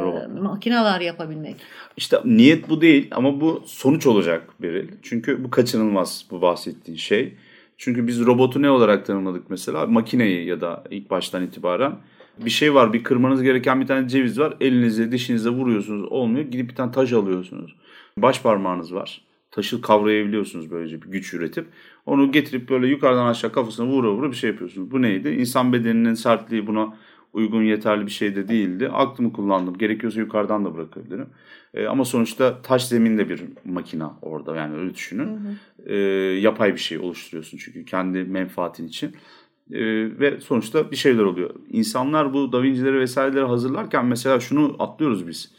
Robotlar. makineler yapabilmek. İşte niyet bu değil ama bu sonuç olacak Beril. Çünkü bu kaçınılmaz bu bahsettiğin şey. Çünkü biz robotu ne olarak tanımladık mesela? Makineyi ya da ilk baştan itibaren. Bir şey var, bir kırmanız gereken bir tane ceviz var. Elinizle, dişinizle vuruyorsunuz, olmuyor. Gidip bir tane taş alıyorsunuz. Baş parmağınız var. Taşı kavrayabiliyorsunuz böylece bir güç üretip. Onu getirip böyle yukarıdan aşağı kafasına vura vura bir şey yapıyorsunuz. Bu neydi? İnsan bedeninin sertliği buna uygun yeterli bir şey de değildi. Aklımı kullandım. Gerekiyorsa yukarıdan da bırakabilirim. E, ama sonuçta taş zeminde bir makina orada yani öyle düşünün. Hı hı. E, yapay bir şey oluşturuyorsun çünkü kendi menfaatin için. E, ve sonuçta bir şeyler oluyor. İnsanlar bu Da Vinci'leri vesaireleri hazırlarken mesela şunu atlıyoruz biz.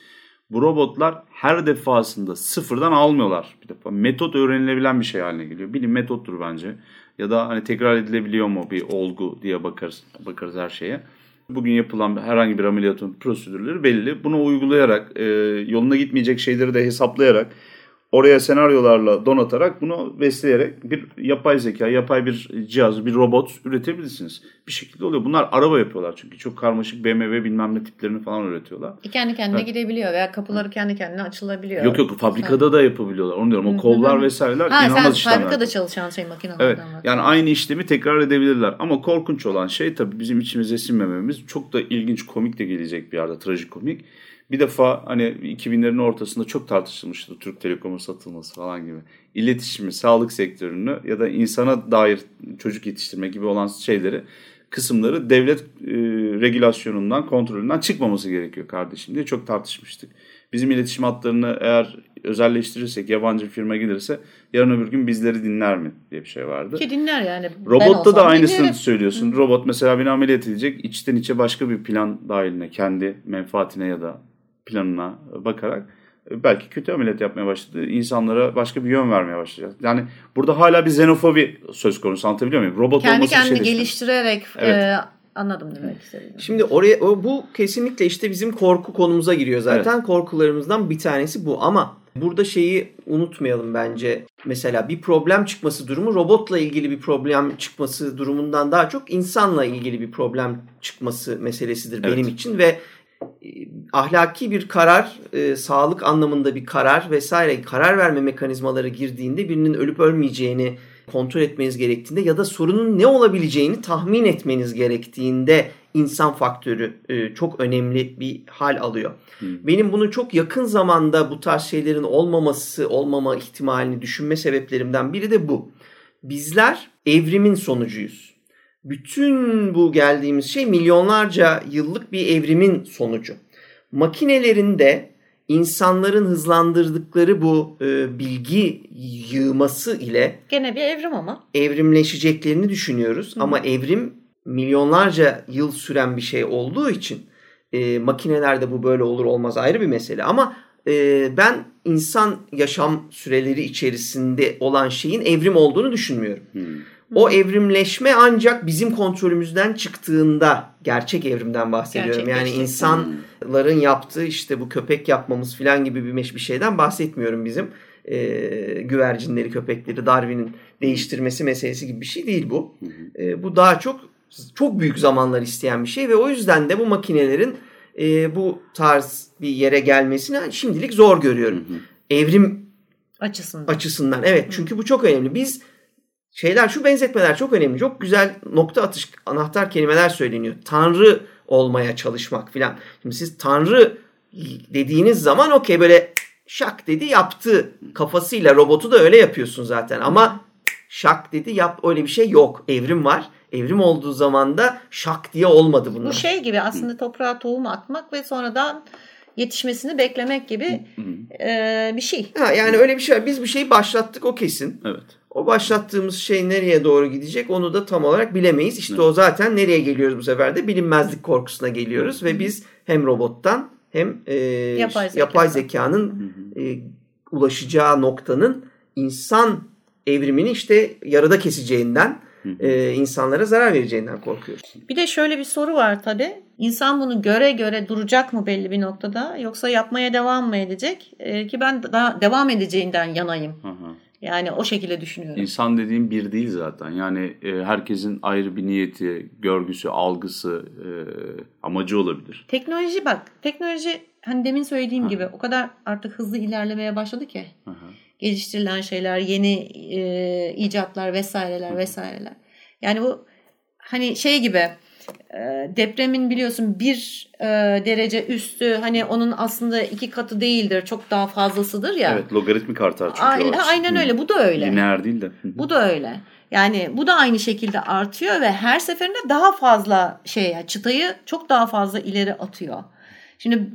Bu robotlar her defasında sıfırdan almıyorlar bir defa. Metot öğrenilebilen bir şey haline geliyor. Bilim metottur bence. Ya da hani tekrar edilebiliyor mu bir olgu diye bakarız, bakarız her şeye. Bugün yapılan herhangi bir ameliyatın prosedürleri belli. Bunu uygulayarak, e, yoluna gitmeyecek şeyleri de hesaplayarak, oraya senaryolarla donatarak bunu besleyerek bir yapay zeka, yapay bir cihaz, bir robot üretebilirsiniz. Bir şekilde oluyor. Bunlar araba yapıyorlar çünkü. Çok karmaşık BMW bilmem ne tiplerini falan üretiyorlar. Kendi kendine evet. gidebiliyor veya kapıları kendi kendine açılabiliyor. Yok yok fabrikada sen... da yapabiliyorlar. Onu diyorum. O kollar vesaireler ha, inanılmaz işlemler. Fabrikada çalışan şey makinelerden. Evet. Yani aynı işlemi tekrar edebilirler. Ama korkunç olan şey tabii bizim içimize sinmememiz. Çok da ilginç, komik de gelecek bir yerde. Trajikomik bir defa hani 2000'lerin ortasında çok tartışılmıştı Türk Telekom'un satılması falan gibi. İletişimi, sağlık sektörünü ya da insana dair çocuk yetiştirme gibi olan şeyleri kısımları devlet e, regülasyonundan, kontrolünden çıkmaması gerekiyor kardeşim diye çok tartışmıştık. Bizim iletişim hatlarını eğer özelleştirirsek, yabancı firma gelirse yarın öbür gün bizleri dinler mi diye bir şey vardı. Ki dinler yani. Robotta da aynısını dinlerim. söylüyorsun. Hı. Robot mesela beni ameliyat edecek. içten içe başka bir plan dahiline, kendi menfaatine ya da planına bakarak e, belki kötü ameliyat yapmaya başladı. İnsanlara başka bir yön vermeye başlayacak. Yani burada hala bir xenofobi söz konusu anlatabiliyor muyum? Robot Kendi kendini şey geliştirerek evet. e, anladım demek istedim. Şimdi oraya o, bu kesinlikle işte bizim korku konumuza giriyor zaten. Evet. Korkularımızdan bir tanesi bu ama burada şeyi unutmayalım bence. Mesela bir problem çıkması durumu robotla ilgili bir problem çıkması durumundan daha çok insanla ilgili bir problem çıkması meselesidir evet. benim için ve ahlaki bir karar, e, sağlık anlamında bir karar vesaire karar verme mekanizmaları girdiğinde birinin ölüp ölmeyeceğini kontrol etmeniz gerektiğinde ya da sorunun ne olabileceğini tahmin etmeniz gerektiğinde insan faktörü e, çok önemli bir hal alıyor. Hmm. Benim bunu çok yakın zamanda bu tarz şeylerin olmaması, olmama ihtimalini düşünme sebeplerimden biri de bu. Bizler evrimin sonucuyuz bütün bu geldiğimiz şey milyonlarca yıllık bir evrimin sonucu. Makinelerin de insanların hızlandırdıkları bu e, bilgi yığması ile gene bir evrim ama evrimleşeceklerini düşünüyoruz. Hı. Ama evrim milyonlarca yıl süren bir şey olduğu için e, makinelerde bu böyle olur olmaz ayrı bir mesele. Ama e, ben insan yaşam süreleri içerisinde olan şeyin evrim olduğunu düşünmüyorum. Hmm. O evrimleşme ancak bizim kontrolümüzden çıktığında gerçek evrimden bahsediyorum. Yani insanların yaptığı işte bu köpek yapmamız falan gibi bir, bir şeyden bahsetmiyorum bizim. E, güvercinleri, köpekleri Darwin'in değiştirmesi meselesi gibi bir şey değil bu. E, bu daha çok çok büyük zamanlar isteyen bir şey ve o yüzden de bu makinelerin e, bu tarz bir yere gelmesini şimdilik zor görüyorum. Evrim açısından. Açısından evet çünkü bu çok önemli. Biz şeyler şu benzetmeler çok önemli. Çok güzel nokta atış anahtar kelimeler söyleniyor. Tanrı olmaya çalışmak filan. Şimdi siz Tanrı dediğiniz zaman okey böyle şak dedi yaptı kafasıyla robotu da öyle yapıyorsun zaten. Ama şak dedi yap öyle bir şey yok. Evrim var. Evrim olduğu zaman da şak diye olmadı bunlar. Bu şey gibi aslında toprağa tohum atmak ve sonradan yetişmesini beklemek gibi e, bir şey. Ha, yani öyle bir şey var. Biz bir şeyi başlattık o kesin. Evet. O başlattığımız şey nereye doğru gidecek onu da tam olarak bilemeyiz. İşte evet. o zaten nereye geliyoruz bu sefer de bilinmezlik korkusuna geliyoruz ve biz hem robottan hem e, yapay, zeka. yapay zekanın e, ulaşacağı noktanın insan evrimini işte yarıda keseceğinden e, insanlara zarar vereceğinden korkuyoruz. Bir de şöyle bir soru var tabi. İnsan bunu göre göre duracak mı belli bir noktada yoksa yapmaya devam mı edecek? E, ki ben daha devam edeceğinden yanayım. Hı hı. Yani o şekilde düşünüyorum. İnsan dediğim bir değil zaten. Yani e, herkesin ayrı bir niyeti, görgüsü, algısı, e, amacı olabilir. Teknoloji bak, teknoloji hani demin söylediğim Aha. gibi o kadar artık hızlı ilerlemeye başladı ki. Aha. geliştirilen şeyler, yeni e, icatlar vesaireler vesaireler. Yani bu hani şey gibi depremin biliyorsun bir e, derece üstü hani onun aslında iki katı değildir çok daha fazlasıdır ya. Evet logaritmik artar çünkü. Aynen, aynen öyle bu da öyle. Lineer değil de. Bu da öyle. Yani bu da aynı şekilde artıyor ve her seferinde daha fazla şey çıtayı çok daha fazla ileri atıyor. Şimdi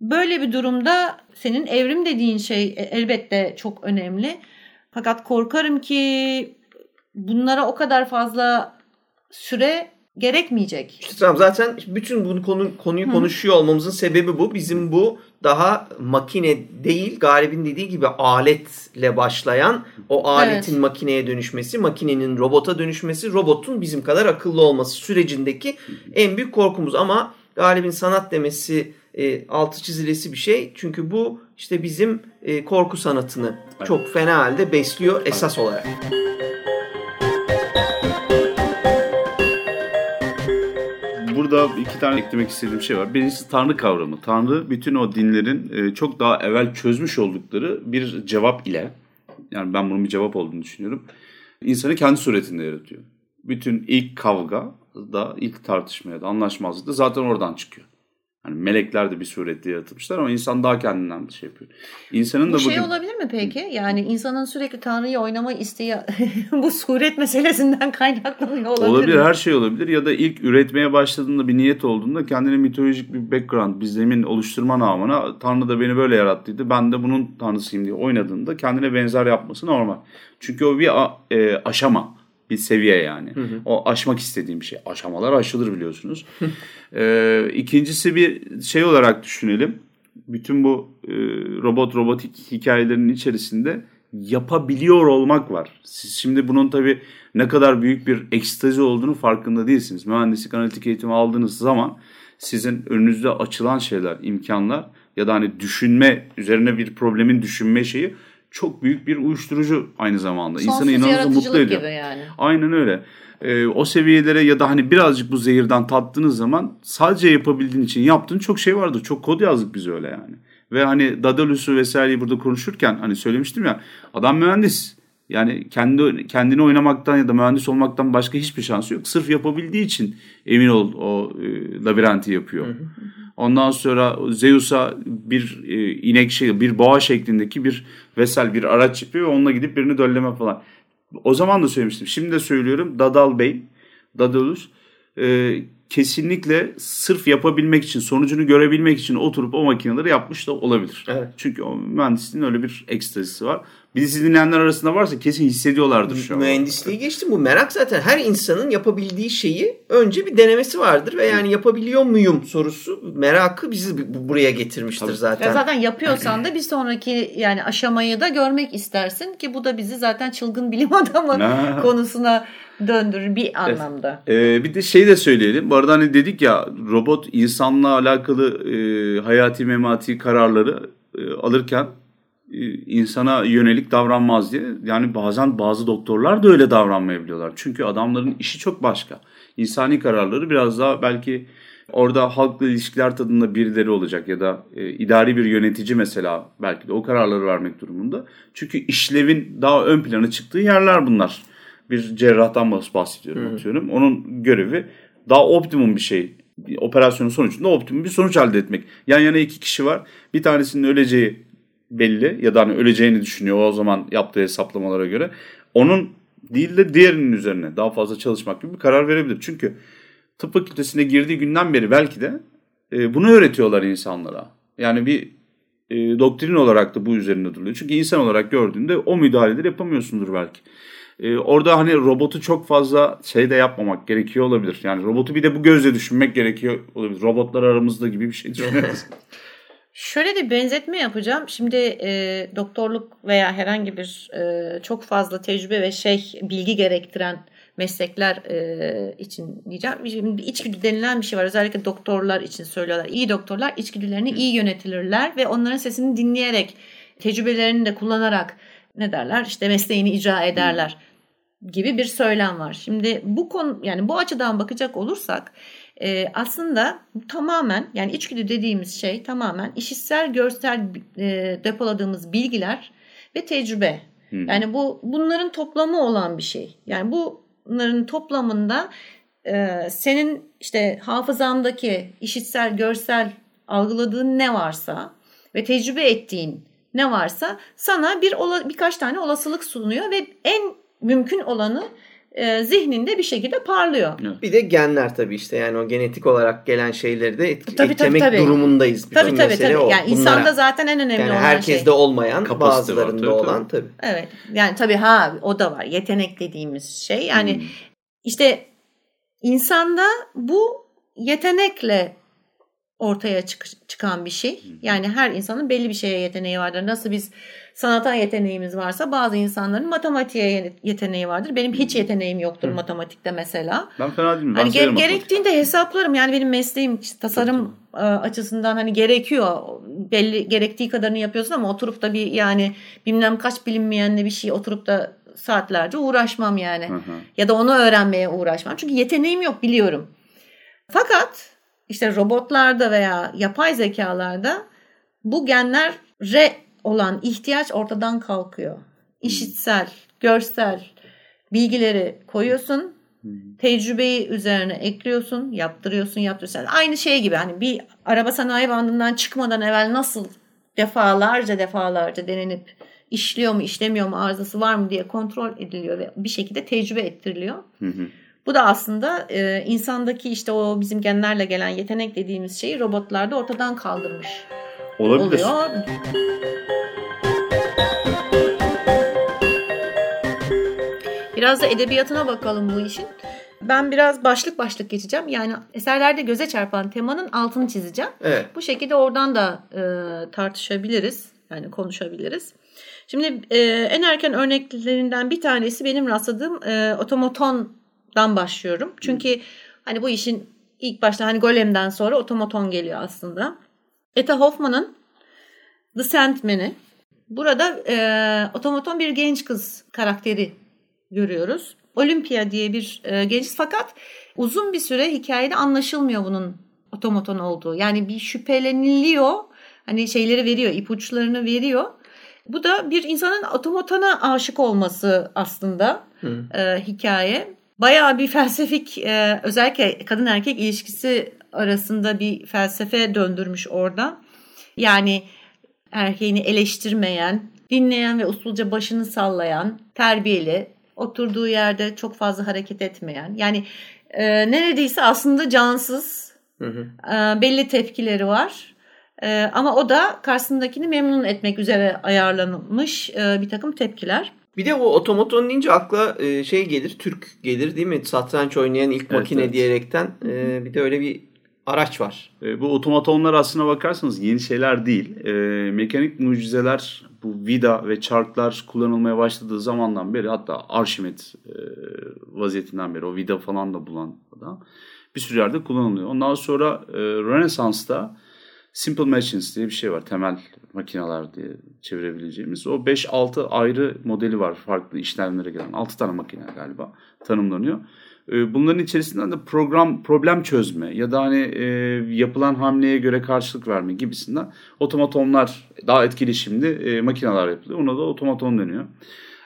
böyle bir durumda senin evrim dediğin şey e, elbette çok önemli. Fakat korkarım ki bunlara o kadar fazla süre gerekmeyecek. İşte tamam zaten bütün bunu konu, konuyu Hı. konuşuyor olmamızın sebebi bu. Bizim bu daha makine değil Galip'in dediği gibi aletle başlayan o aletin evet. makineye dönüşmesi, makinenin robota dönüşmesi, robotun bizim kadar akıllı olması sürecindeki en büyük korkumuz. Ama Galip'in sanat demesi e, altı çizilesi bir şey. Çünkü bu işte bizim e, korku sanatını evet. çok fena halde besliyor esas olarak. Burada iki tane eklemek istediğim şey var. Birincisi Tanrı kavramı. Tanrı bütün o dinlerin e, çok daha evvel çözmüş oldukları bir cevap ile yani ben bunun bir cevap olduğunu düşünüyorum. İnsanı kendi suretinde yaratıyor. Bütün ilk kavga da ilk tartışmaya da anlaşmazlık da zaten oradan çıkıyor. Hani melekler de bir surette yaratılmışlar ama insan daha kendinden bir şey yapıyor. İnsanın bu da şey bugün... olabilir mi peki? Yani insanın sürekli Tanrı'yı oynama isteği bu suret meselesinden kaynaklanıyor olabilir Olabilir mi? her şey olabilir ya da ilk üretmeye başladığında bir niyet olduğunda kendine mitolojik bir background, bir zemin oluşturma namına Tanrı da beni böyle yarattıydı ben de bunun tanrısıyım diye oynadığında kendine benzer yapması normal. Çünkü o bir e, aşama bir seviye yani. Hı hı. O aşmak istediğim şey. Aşamalar aşılır biliyorsunuz. ee, ikincisi bir şey olarak düşünelim. Bütün bu e, robot robotik hikayelerinin içerisinde yapabiliyor olmak var. Siz şimdi bunun tabii ne kadar büyük bir ekstazi olduğunu farkında değilsiniz. Mühendislik analitik eğitimi aldığınız zaman sizin önünüzde açılan şeyler, imkanlar ya da hani düşünme, üzerine bir problemin düşünme şeyi çok büyük bir uyuşturucu aynı zamanda. Sonsuz İnsanı inanılmaz mutlu ediyor. Gibi yani. Aynen öyle. Ee, o seviyelere ya da hani birazcık bu zehirden tattığınız zaman sadece yapabildiğin için yaptığın çok şey vardı. Çok kod yazdık biz öyle yani. Ve hani Daedalus'u vesaireyi burada konuşurken hani söylemiştim ya adam mühendis. Yani kendi kendini oynamaktan ya da mühendis olmaktan başka hiçbir şansı yok. Sırf yapabildiği için emin ol o e, labirenti yapıyor. Hı hı. Ondan sonra Zeus'a bir e, inek şey, bir boğa şeklindeki bir vesel bir araç yapıyor ve onunla gidip birini dölleme falan. O zaman da söylemiştim. Şimdi de söylüyorum. Dadal Bey, Dadalus e, kesinlikle sırf yapabilmek için, sonucunu görebilmek için oturup o makineleri yapmış da olabilir. Evet. Çünkü o mühendisliğin öyle bir ekstrası var. Bizi dinleyenler arasında varsa kesin hissediyorlardır şu an. Mühendisliği geçtim. Bu merak zaten her insanın yapabildiği şeyi önce bir denemesi vardır ve yani yapabiliyor muyum sorusu merakı bizi buraya getirmiştir Tabii. zaten. Ya zaten yapıyorsan da bir sonraki yani aşamayı da görmek istersin ki bu da bizi zaten çılgın bilim adamı konusuna döndürür bir anlamda. Ee, bir de şey de söyleyelim. Bu arada hani dedik ya robot insanla alakalı e, hayati memati kararları e, alırken e, insana yönelik davranmaz diye. Yani bazen bazı doktorlar da öyle davranmayabiliyorlar. Çünkü adamların işi çok başka. İnsani kararları biraz daha belki orada halkla ilişkiler tadında birileri olacak ya da e, idari bir yönetici mesela belki de o kararları vermek durumunda. Çünkü işlevin daha ön plana çıktığı yerler bunlar. Bir cerrahtan bahsediyorum hmm. atıyorum. Onun görevi daha optimum bir şey. Operasyonun sonucunda optimum bir sonuç elde etmek. Yan yana iki kişi var. Bir tanesinin öleceği belli ya da hani öleceğini düşünüyor o zaman yaptığı hesaplamalara göre. Onun değil de diğerinin üzerine daha fazla çalışmak gibi bir karar verebilir. Çünkü tıp fakültesine girdiği günden beri belki de e, bunu öğretiyorlar insanlara. Yani bir e, doktrin olarak da bu üzerinde duruyor. Çünkü insan olarak gördüğünde o müdahaleleri yapamıyorsundur belki. E, orada hani robotu çok fazla şey de yapmamak gerekiyor olabilir. Yani robotu bir de bu gözle düşünmek gerekiyor olabilir. Robotlar aramızda gibi bir şey düşünüyoruz. Şöyle bir benzetme yapacağım. Şimdi e, doktorluk veya herhangi bir e, çok fazla tecrübe ve şey bilgi gerektiren meslekler e, için diyeceğim. Şimdi içgüdü denilen bir şey var. Özellikle doktorlar için söylüyorlar. İyi doktorlar içgüdülerini iyi yönetilirler ve onların sesini dinleyerek, tecrübelerini de kullanarak ne derler? İşte mesleğini icra ederler gibi bir söylem var. Şimdi bu konu yani bu açıdan bakacak olursak e, aslında tamamen yani içgüdü dediğimiz şey tamamen işitsel görsel e, depoladığımız bilgiler ve tecrübe. Yani bu bunların toplamı olan bir şey. Yani bunların toplamında e, senin işte hafızandaki işitsel, görsel algıladığın ne varsa ve tecrübe ettiğin ne varsa sana bir ola, birkaç tane olasılık sunuyor ve en mümkün olanı e, zihninde bir şekilde parlıyor. Evet. Bir de genler tabii işte yani o genetik olarak gelen şeyleri de etki, Tabii, tabii, etkilemek tabii. durumundayız. Bütün Tabii tabii mesele tabii. o. Yani Bunlara. insanda zaten en önemli yani olan herkeste şey. olmayan Kapasite var, bazılarında tabii, olan tabii. Evet. Yani tabii ha o da var. Yetenek dediğimiz şey. Yani Hmm. işte insanda bu yetenekle ortaya çık- çıkan bir şey. Yani her insanın belli bir şeye yeteneği vardır. Nasıl biz sanata yeteneğimiz varsa bazı insanların matematiğe ye- yeteneği vardır. Benim hiç yeteneğim yoktur matematikte mesela. Ben fena değilim. Ben Hani ge- severim matematik. gerektiğinde hesaplarım. Yani benim mesleğim işte tasarım e, açısından hani gerekiyor. Belli gerektiği kadarını yapıyorsun ama oturup da bir yani bilmem kaç bilinmeyenle bir şey oturup da saatlerce uğraşmam yani. Hı hı. Ya da onu öğrenmeye uğraşmam. Çünkü yeteneğim yok biliyorum. Fakat işte robotlarda veya yapay zekalarda bu genlere olan ihtiyaç ortadan kalkıyor. İşitsel, görsel bilgileri koyuyorsun. Tecrübeyi üzerine ekliyorsun, yaptırıyorsun, yaptırıyorsun. Yani aynı şey gibi hani bir araba sanayi bandından çıkmadan evvel nasıl defalarca defalarca denenip işliyor mu, işlemiyor mu, arızası var mı diye kontrol ediliyor ve bir şekilde tecrübe ettiriliyor. Hı hı. Bu da aslında e, insandaki işte o bizim genlerle gelen yetenek dediğimiz şeyi robotlarda ortadan kaldırmış Olabilir. oluyor. Biraz da edebiyatına bakalım bu işin. Ben biraz başlık başlık geçeceğim. Yani eserlerde göze çarpan temanın altını çizeceğim. Evet. Bu şekilde oradan da e, tartışabiliriz. Yani konuşabiliriz. Şimdi e, en erken örneklerinden bir tanesi benim rastladığım e, otomatondan başlıyorum. Çünkü hani bu işin ilk başta hani Golem'den sonra otomaton geliyor aslında. Etta Hoffman'ın The Sandman'i. Burada e, otomaton bir genç kız karakteri görüyoruz. Olympia diye bir e, genç fakat uzun bir süre hikayede anlaşılmıyor bunun otomaton olduğu. Yani bir şüpheleniliyor. Hani şeyleri veriyor, ipuçlarını veriyor. Bu da bir insanın otomatona aşık olması aslında e, hikaye. Bayağı bir felsefik e, özellikle kadın erkek ilişkisi arasında bir felsefe döndürmüş orada. Yani erkeğini eleştirmeyen, dinleyen ve usulca başını sallayan, terbiyeli, oturduğu yerde çok fazla hareket etmeyen. Yani e, neredeyse aslında cansız, Hı hı. e, belli tepkileri var. E, ama o da karşısındakini memnun etmek üzere ayarlanmış e, bir takım tepkiler. Bir de o otomaton deyince akla e, şey gelir, Türk gelir değil mi? Satranç oynayan ilk Evet, makine evet. diyerekten e, bir de öyle bir araç var. E, bu otomatonlar aslına bakarsanız yeni şeyler değil. E, mekanik mucizeler bu vida ve çarklar kullanılmaya başladığı zamandan beri hatta Arşimet e, vaziyetinden beri o vida falan da bulan adam bir sürü yerde kullanılıyor. Ondan sonra e, Rönesans'ta Simple Machines diye bir şey var. Temel makineler diye çevirebileceğimiz. O 5-6 ayrı modeli var farklı işlemlere gelen. 6 tane makine galiba tanımlanıyor. E, Bunların içerisinden de program problem çözme ya da hani e, yapılan hamleye göre karşılık verme gibisinden otomatonlar daha etkili şimdi e, makineler yapılıyor. Ona da otomaton deniyor.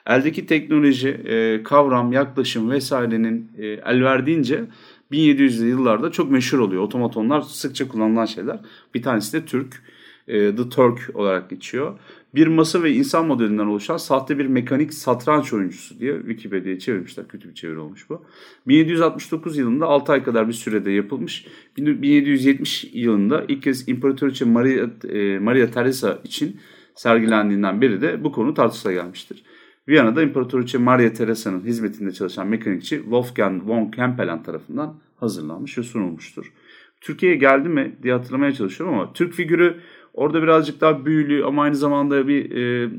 Eldeki teknoloji, e, kavram, yaklaşım vesairenin e, el verdiğince 1700'lü yıllarda çok meşhur oluyor. Otomatonlar sıkça kullanılan şeyler. Bir tanesi de Türk. e, The Turk olarak geçiyor. Bir masa ve insan modelinden oluşan sahte bir mekanik satranç oyuncusu diye Wikipedia'ya çevirmişler. Kötü bir çeviri olmuş bu. 1769 yılında 6 ay kadar bir sürede yapılmış. 1770 yılında ilk kez İmparatoriçe Maria, e, Maria Teresa için sergilendiğinden beri de bu konu tartışıla gelmiştir. Viyana'da İmparatoriçe Maria Teresa'nın hizmetinde çalışan mekanikçi Wolfgang von Kempelen tarafından hazırlanmış ve sunulmuştur. Türkiye'ye geldi mi diye hatırlamaya çalışıyorum ama Türk figürü orada birazcık daha büyülü ama aynı zamanda bir e,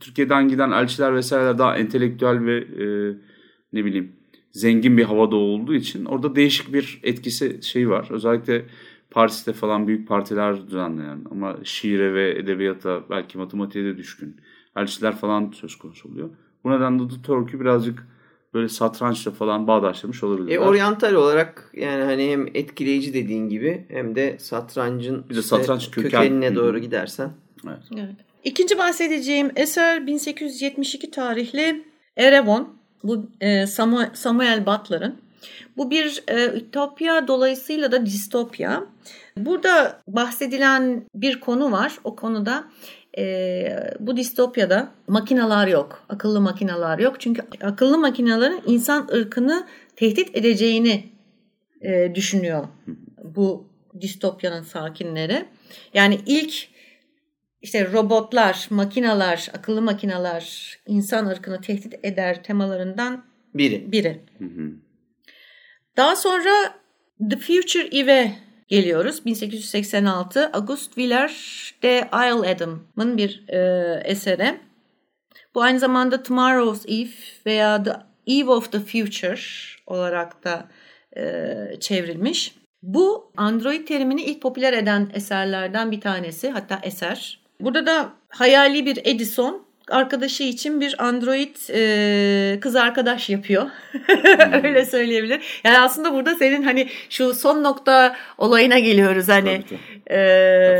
Türkiye'den giden elçiler vesaireler daha entelektüel ve e, ne bileyim zengin bir havada olduğu için orada değişik bir etkisi şey var. Özellikle Paris'te falan büyük partiler düzenleyen ama şiire ve edebiyata belki matematiğe de düşkün elçiler falan söz konusu oluyor. Bu nedenle The Turk'ü birazcık böyle satrançla falan bağdaşlamış olabilirler. E, oryantal olarak yani hani hem etkileyici dediğin gibi hem de satrancın Bir de satranç köken- kökenine doğru gidersen. Evet. Evet. İkinci bahsedeceğim eser 1872 tarihli Erewhon. Bu e, Samuel Butler'ın. Bu bir e, ütopya dolayısıyla da distopya. Burada bahsedilen bir konu var. O konuda e, bu distopyada makinalar yok. Akıllı makinalar yok. Çünkü akıllı makinaların insan ırkını tehdit edeceğini e, düşünüyor bu distopyanın sakinleri. Yani ilk işte robotlar, makinalar, akıllı makinalar insan ırkını tehdit eder temalarından biri. biri. Hı hı. Daha sonra The Future Eve geliyoruz. 1886 August Willer de Isle Adam'ın bir e, eseri. Bu aynı zamanda Tomorrow's Eve veya The Eve of the Future olarak da e, çevrilmiş. Bu Android terimini ilk popüler eden eserlerden bir tanesi hatta eser. Burada da hayali bir Edison arkadaşı için bir Android e, kız arkadaş yapıyor. Hmm. Öyle söyleyebilir. Yani aslında burada senin hani şu son nokta olayına geliyoruz hani. E,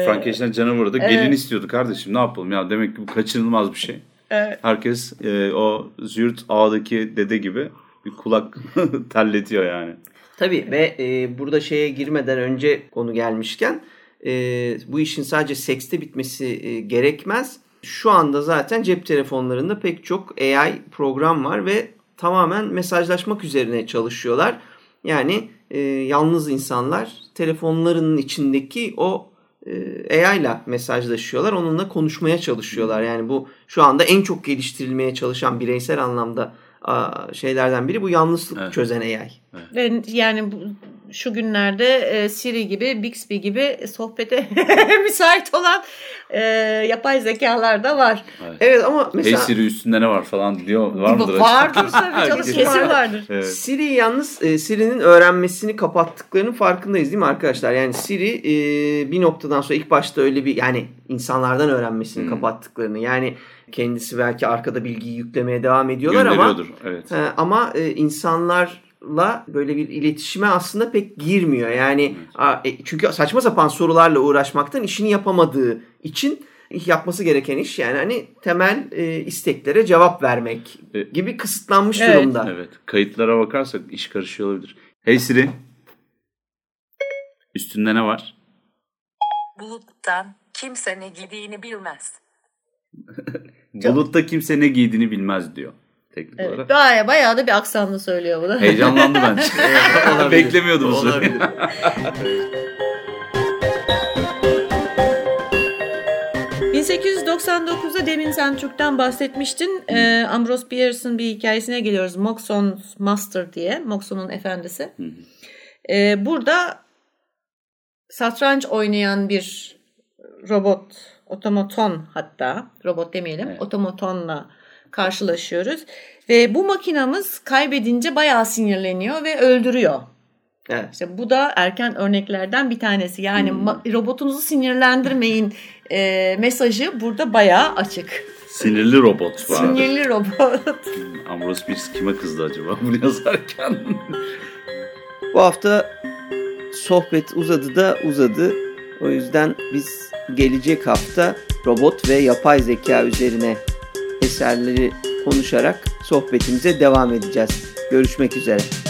Frankenstein canavarı da gelin evet. istiyordu kardeşim ne yapalım ya demek ki bu kaçınılmaz bir şey. Evet. Herkes e, o Zürt ağdaki dede gibi bir kulak terletiyor yani. Tabii ve e, burada şeye girmeden önce konu gelmişken e, bu işin sadece sekste bitmesi e, gerekmez. Şu anda zaten cep telefonlarında pek çok AI program var ve tamamen mesajlaşmak üzerine çalışıyorlar. Yani e, yalnız insanlar telefonlarının içindeki o e, AI ile mesajlaşıyorlar. Onunla konuşmaya çalışıyorlar. Yani bu şu anda en çok geliştirilmeye çalışan bireysel anlamda şeylerden biri bu yalnızlık evet. çözen AI. Evet. Ve yani bu, şu günlerde e, Siri gibi, Bixby gibi sohbete müsait olan e, yapay zekalar da var. Evet, evet ama mesela... Hey Siri üstünde ne var falan diyor. Var mıdır? Vardır tabii canım kesin vardır. Evet. Siri yalnız e, Siri'nin öğrenmesini kapattıklarının farkındayız değil mi arkadaşlar? Yani Siri e, bir noktadan sonra ilk başta öyle bir yani insanlardan öğrenmesini hmm. kapattıklarını yani kendisi belki arkada bilgiyi yüklemeye devam ediyorlar ama evet. e, ama e, insanlar la böyle bir iletişime aslında pek girmiyor. Yani evet. çünkü saçma sapan sorularla uğraşmaktan işini yapamadığı için yapması gereken iş yani hani temel e, isteklere cevap vermek e, gibi kısıtlanmış evet. durumda. Evet. Kayıtlara bakarsak iş karışıyor olabilir. Hey Siri. Üstünde ne var? Buluttan kimse ne giydiğini bilmez. Bulutta kimse ne giydiğini bilmez diyor teknik evet, olarak. Bayağı, bayağı da bir aksanlı söylüyor bunu. Heyecanlandı bence. evet, Beklemiyordum bu 1899'da demin sen Türk'ten bahsetmiştin. Ee, Ambrose Bierce'ın bir hikayesine geliyoruz. Moxon Master diye. Moxon'un efendisi. Ee, burada satranç oynayan bir robot, otomaton hatta, robot demeyelim, evet. otomatonla karşılaşıyoruz. Ve bu makinamız kaybedince bayağı sinirleniyor ve öldürüyor. Evet. İşte bu da erken örneklerden bir tanesi. Yani hmm. robotunuzu sinirlendirmeyin e, mesajı burada bayağı açık. Sinirli robot var. Sinirli robot. Hmm, Ambrose Bierce kime kızdı acaba bunu yazarken? bu hafta sohbet uzadı da uzadı. O yüzden biz gelecek hafta robot ve yapay zeka üzerine eserleri konuşarak sohbetimize devam edeceğiz. Görüşmek üzere.